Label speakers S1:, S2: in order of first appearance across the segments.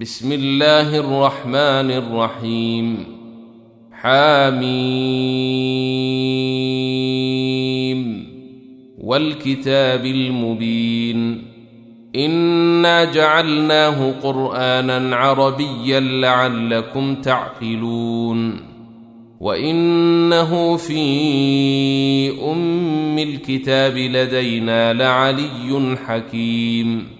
S1: بسم الله الرحمن الرحيم. حاميم. والكتاب المبين. إنا جعلناه قرآنا عربيا لعلكم تعقلون. وإنه في أم الكتاب لدينا لعلي حكيم.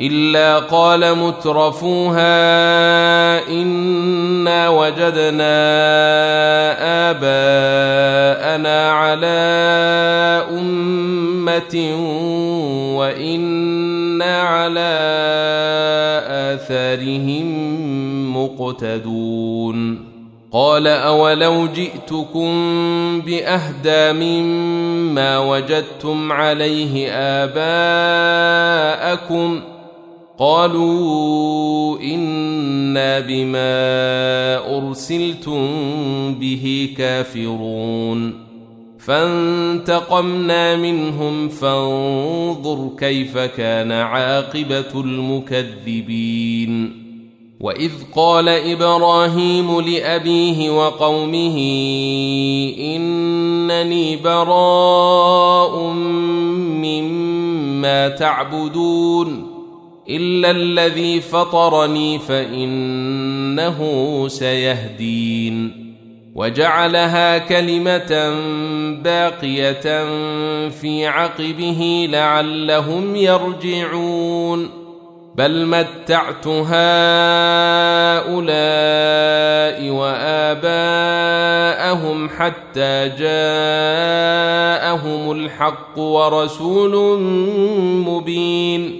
S1: إلا قال مترفوها إنا وجدنا آباءنا على أمة وإنا على آثارهم مقتدون. قال أولو جئتكم بأهدى مما وجدتم عليه آباءكم ۖ قالوا إنا بما أرسلتم به كافرون. فانتقمنا منهم فانظر كيف كان عاقبة المكذبين. وإذ قال إبراهيم لأبيه وقومه إنني براء مما ما تعبدون. الا الذي فطرني فانه سيهدين وجعلها كلمه باقيه في عقبه لعلهم يرجعون بل متعت هؤلاء واباءهم حتى جاءهم الحق ورسول مبين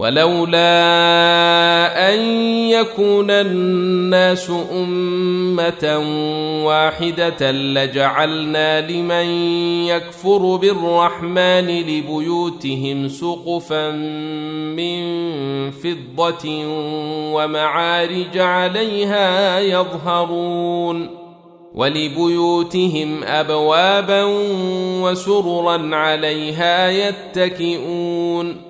S1: ولولا أن يكون الناس أمة واحدة لجعلنا لمن يكفر بالرحمن لبيوتهم سقفا من فضة ومعارج عليها يظهرون ولبيوتهم ابوابا وسررا عليها يتكئون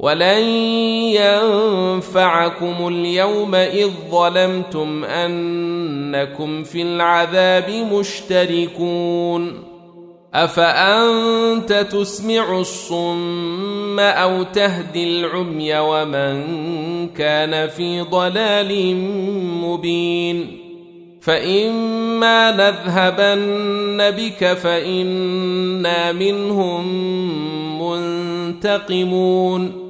S1: ولن ينفعكم اليوم اذ ظلمتم انكم في العذاب مشتركون افانت تسمع الصم أو تهدي العمي ومن كان في ضلال مبين فاما نذهبن بك فانا منهم منتقمون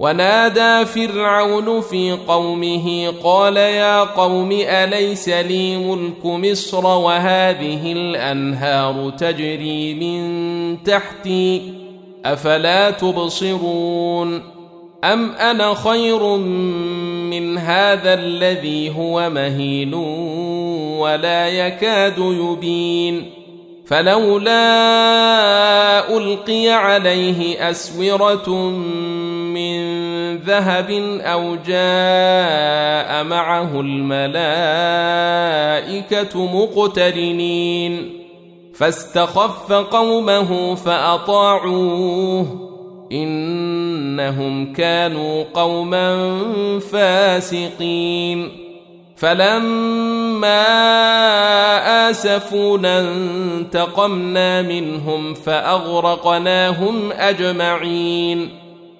S1: ونادى فرعون في قومه قال يا قوم أليس لي ملك مصر وهذه الأنهار تجري من تحتي؟ أفلا تبصرون؟ أم أنا خير من هذا الذي هو مهين ولا يكاد يبين؟ فلولا ألقي عليه أسورة ذهب أو جاء معه الملائكة مقترنين. فاستخف قومه فأطاعوه. إنهم كانوا قوما فاسقين. فلما آسفونا انتقمنا منهم فأغرقناهم أجمعين.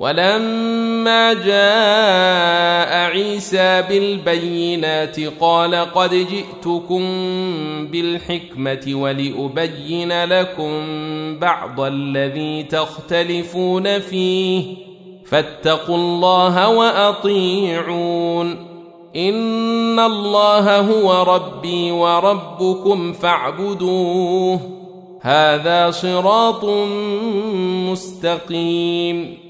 S1: ولما جاء عيسى بالبينات قال قد جئتكم بالحكمة ولأبين لكم بعض الذي تختلفون فيه فاتقوا الله وأطيعون إن الله هو ربي وربكم فاعبدوه هذا صراط مستقيم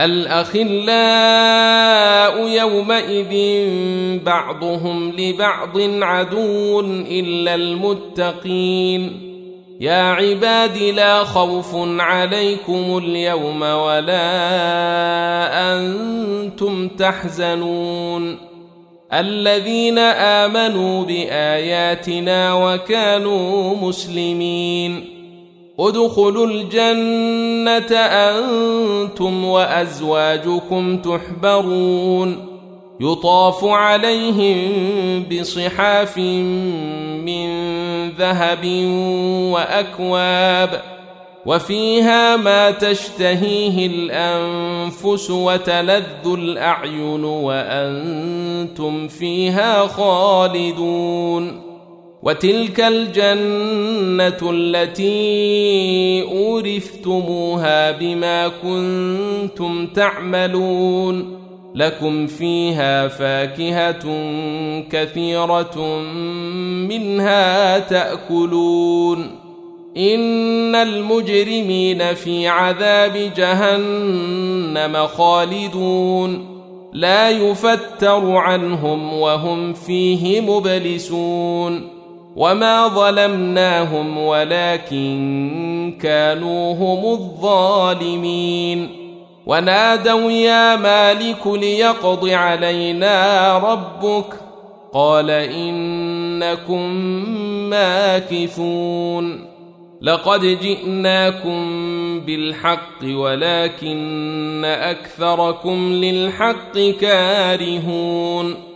S1: الأخلاء يومئذ بعضهم لبعض عدو إلا المتقين. يا عباد لا خوف عليكم اليوم ولا أنتم تحزنون. الذين آمنوا بآياتنا وكانوا مسلمين. ادخلوا الجنة أنتم وأزواجكم تحبرون. يطاف عليهم بصحاف من ذهب وأكواب وفيها ما تشتهيه الأنفس وتلذ الأعين وأنتم فيها خالدون. وتلك الجنة التي أورثتموها بما كنتم تعملون. لكم فيها فاكهة كثيرة منها تأكلون. إن المجرمين في عذاب جهنم خالدون. لا يفتر عنهم وهم فيه مبلسون. وما ظلمناهم ولكن كانوا هم الظالمين ونادوا يا مالك ليقض علينا ربك قال انكم ماكثون لقد جئناكم بالحق ولكن اكثركم للحق كارهون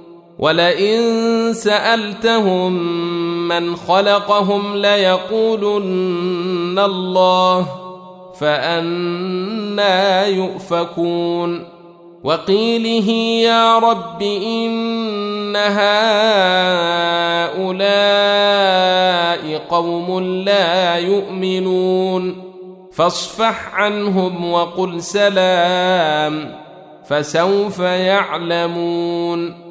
S1: ولئن سألتهم من خلقهم ليقولن الله فأنا يؤفكون. وقيله يا رب إن هؤلاء قوم لا يؤمنون. فاصفح عنهم وقل سلام فسوف يعلمون.